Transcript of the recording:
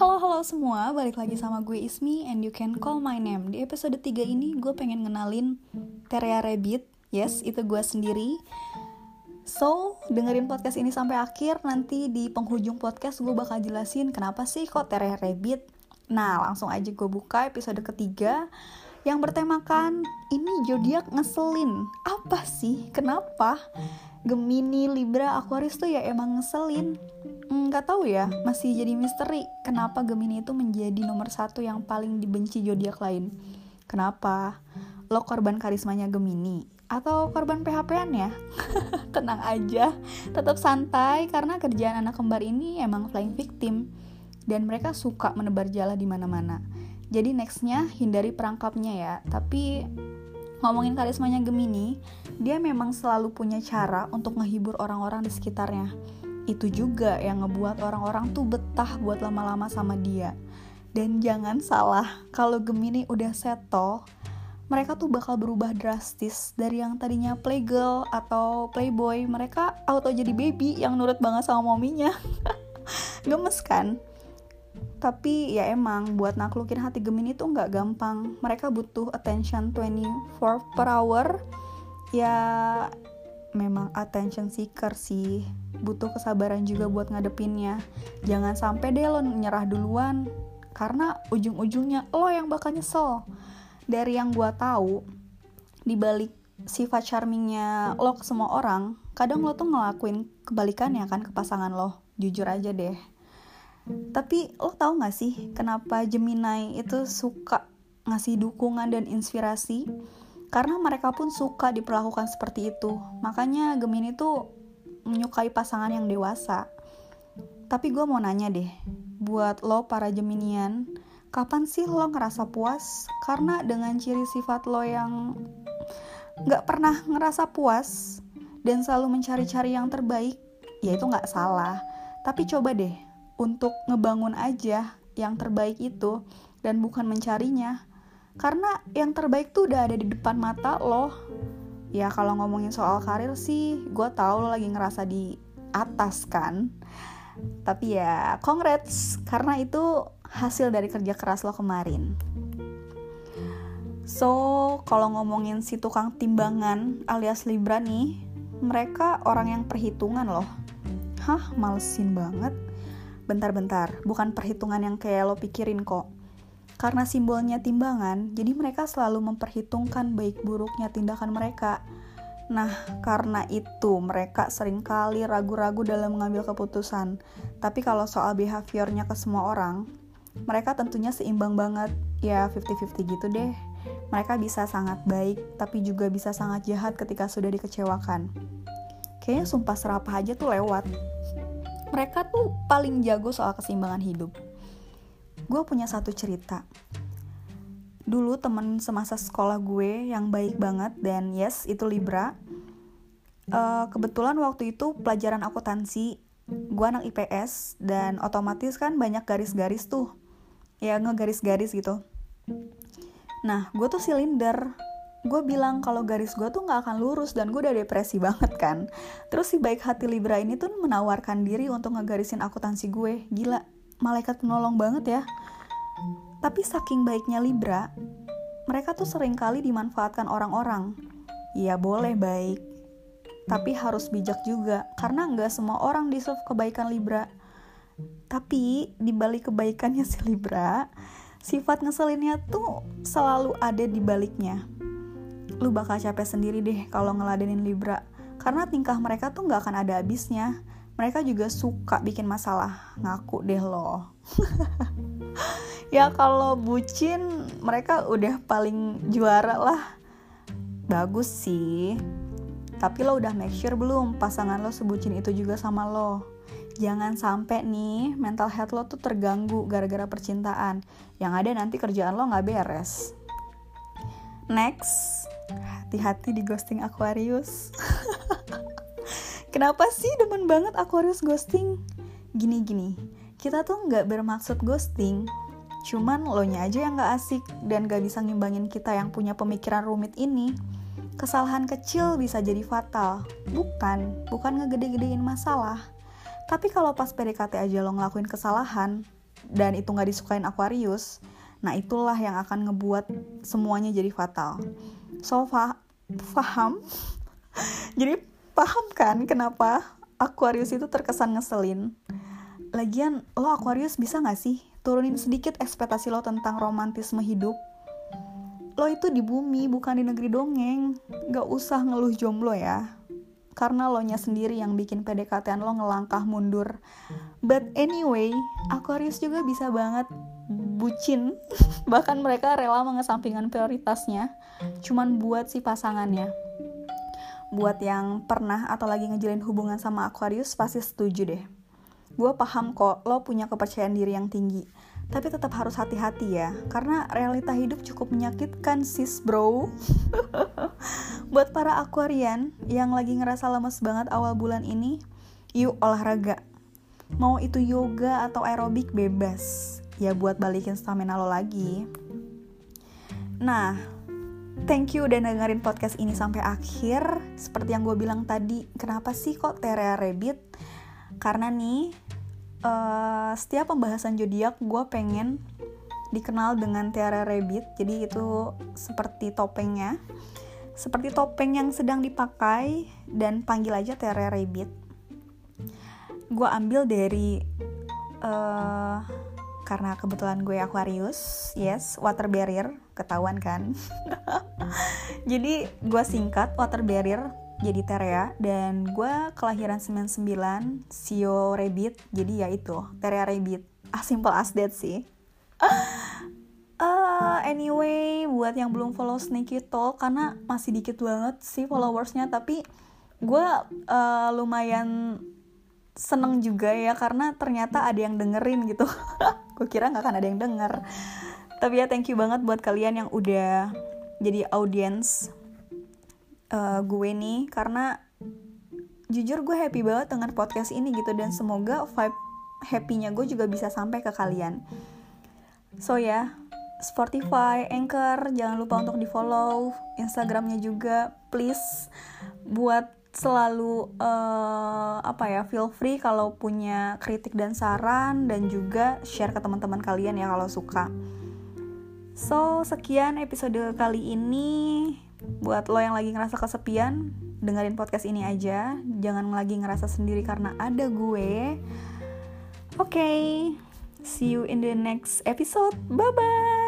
Halo halo semua, balik lagi sama gue Ismi and you can call my name. Di episode 3 ini gue pengen ngenalin Terea Rabbit. Yes, itu gue sendiri. So, dengerin podcast ini sampai akhir. Nanti di penghujung podcast gue bakal jelasin kenapa sih kok Terea Rabbit. Nah, langsung aja gue buka episode ketiga yang bertemakan ini zodiak ngeselin. Apa sih? Kenapa? Gemini, Libra, Aquarius tuh ya emang ngeselin nggak tahu ya masih jadi misteri kenapa Gemini itu menjadi nomor satu yang paling dibenci zodiak lain. Kenapa? Lo korban karismanya Gemini atau korban PHP-an ya? Tenang aja tetap santai karena kerjaan anak kembar ini emang flying victim dan mereka suka menebar jala di mana-mana. Jadi nextnya hindari perangkapnya ya. Tapi ngomongin karismanya Gemini dia memang selalu punya cara untuk menghibur orang-orang di sekitarnya itu juga yang ngebuat orang-orang tuh betah buat lama-lama sama dia. Dan jangan salah, kalau Gemini udah settle, mereka tuh bakal berubah drastis dari yang tadinya playgirl atau playboy, mereka auto jadi baby yang nurut banget sama mominya. Gemes kan? Tapi ya emang buat naklukin hati Gemini tuh nggak gampang. Mereka butuh attention 24 per hour. Ya memang attention seeker sih. Butuh kesabaran juga buat ngadepinnya. Jangan sampai deh lo nyerah duluan karena ujung-ujungnya lo yang bakal nyesel. Dari yang gue tahu dibalik sifat charmingnya lo ke semua orang kadang lo tuh ngelakuin kebalikannya kan ke pasangan lo. Jujur aja deh. Tapi lo tau gak sih kenapa Gemini itu suka ngasih dukungan dan inspirasi karena mereka pun suka diperlakukan seperti itu. Makanya Gemini tuh menyukai pasangan yang dewasa. Tapi gue mau nanya deh, buat lo para Geminian, kapan sih lo ngerasa puas? Karena dengan ciri sifat lo yang gak pernah ngerasa puas dan selalu mencari-cari yang terbaik, ya itu gak salah. Tapi coba deh, untuk ngebangun aja yang terbaik itu dan bukan mencarinya karena yang terbaik tuh udah ada di depan mata lo ya kalau ngomongin soal karir sih gue tau lo lagi ngerasa di atas kan. Tapi ya congrats karena itu hasil dari kerja keras lo kemarin. So kalau ngomongin si tukang timbangan alias Libra nih mereka orang yang perhitungan loh. Hah malesin banget. Bentar-bentar bukan perhitungan yang kayak lo pikirin kok karena simbolnya timbangan, jadi mereka selalu memperhitungkan baik buruknya tindakan mereka. Nah, karena itu mereka sering kali ragu-ragu dalam mengambil keputusan. Tapi kalau soal behaviornya ke semua orang, mereka tentunya seimbang banget. Ya, 50-50 gitu deh. Mereka bisa sangat baik, tapi juga bisa sangat jahat ketika sudah dikecewakan. Kayaknya sumpah serapah aja tuh lewat. Mereka tuh paling jago soal keseimbangan hidup gue punya satu cerita. Dulu temen semasa sekolah gue yang baik banget dan yes itu Libra. Uh, kebetulan waktu itu pelajaran akuntansi. Gue anak IPS dan otomatis kan banyak garis-garis tuh. Ya ngegaris-garis gitu. Nah gue tuh silinder. Gue bilang kalau garis gue tuh nggak akan lurus dan gue udah depresi banget kan. Terus si baik hati Libra ini tuh menawarkan diri untuk ngegarisin akuntansi gue. Gila malaikat penolong banget ya. Tapi saking baiknya Libra, mereka tuh sering kali dimanfaatkan orang-orang. Ya boleh baik, tapi harus bijak juga, karena nggak semua orang deserve kebaikan Libra. Tapi di balik kebaikannya si Libra, sifat ngeselinnya tuh selalu ada di baliknya. Lu bakal capek sendiri deh kalau ngeladenin Libra, karena tingkah mereka tuh nggak akan ada habisnya mereka juga suka bikin masalah ngaku deh loh. Ya kalau bucin mereka udah paling juara lah. Bagus sih. Tapi lo udah make sure belum pasangan lo sebucin itu juga sama lo? Jangan sampai nih mental health lo tuh terganggu gara-gara percintaan. Yang ada nanti kerjaan lo nggak beres. Next hati-hati di ghosting Aquarius Kenapa sih demen banget Aquarius ghosting? Gini-gini, kita tuh nggak bermaksud ghosting, cuman lo nya aja yang nggak asik dan gak bisa ngimbangin kita yang punya pemikiran rumit ini. Kesalahan kecil bisa jadi fatal, bukan, bukan ngegede-gedein masalah. Tapi kalau pas PDKT aja lo ngelakuin kesalahan, dan itu nggak disukain Aquarius, nah itulah yang akan ngebuat semuanya jadi fatal. So fa jadi paham kan kenapa Aquarius itu terkesan ngeselin? Lagian lo Aquarius bisa gak sih turunin sedikit ekspektasi lo tentang romantisme hidup? Lo itu di bumi bukan di negeri dongeng, gak usah ngeluh jomblo ya karena lo nya sendiri yang bikin PDKT lo ngelangkah mundur. But anyway, Aquarius juga bisa banget bucin. Bahkan mereka rela mengesampingkan prioritasnya cuman buat si pasangannya. Buat yang pernah atau lagi ngejalin hubungan sama Aquarius pasti setuju deh. Gue paham kok lo punya kepercayaan diri yang tinggi tapi tetap harus hati-hati ya, karena realita hidup cukup menyakitkan sis bro. Buat para akuarian yang lagi ngerasa lemes banget awal bulan ini, yuk olahraga. Mau itu yoga atau aerobik bebas, ya buat balikin stamina lo lagi. Nah, thank you udah dengerin podcast ini sampai akhir. Seperti yang gue bilang tadi, kenapa sih kok Terea Rabbit? Karena nih, uh, setiap pembahasan zodiak gue pengen dikenal dengan tiara rabbit jadi itu seperti topengnya seperti topeng yang sedang dipakai dan panggil aja tiara rabbit gue ambil dari uh, karena kebetulan gue Aquarius yes water barrier ketahuan kan. Jadi gue singkat water barrier jadi Terea. Dan gue kelahiran 99 Sio Rabbit. Jadi ya itu Terea Rabbit. Ah simple as that sih. Uh, anyway buat yang belum follow Sneaky Talk karena masih dikit banget sih followersnya tapi gue uh, lumayan seneng juga ya karena ternyata ada yang dengerin gitu. Gue kira nggak akan ada yang denger tapi ya thank you banget buat kalian yang udah jadi audience uh, gue nih karena jujur gue happy banget dengan podcast ini gitu dan semoga vibe happy-nya gue juga bisa sampai ke kalian. So ya, yeah, Spotify, Anchor, jangan lupa untuk di follow, Instagramnya juga, please buat selalu uh, apa ya feel free kalau punya kritik dan saran dan juga share ke teman-teman kalian ya kalau suka. So sekian episode kali ini. Buat lo yang lagi ngerasa kesepian dengerin podcast ini aja. Jangan lagi ngerasa sendiri karena ada gue. Oke okay, see you in the next episode. Bye bye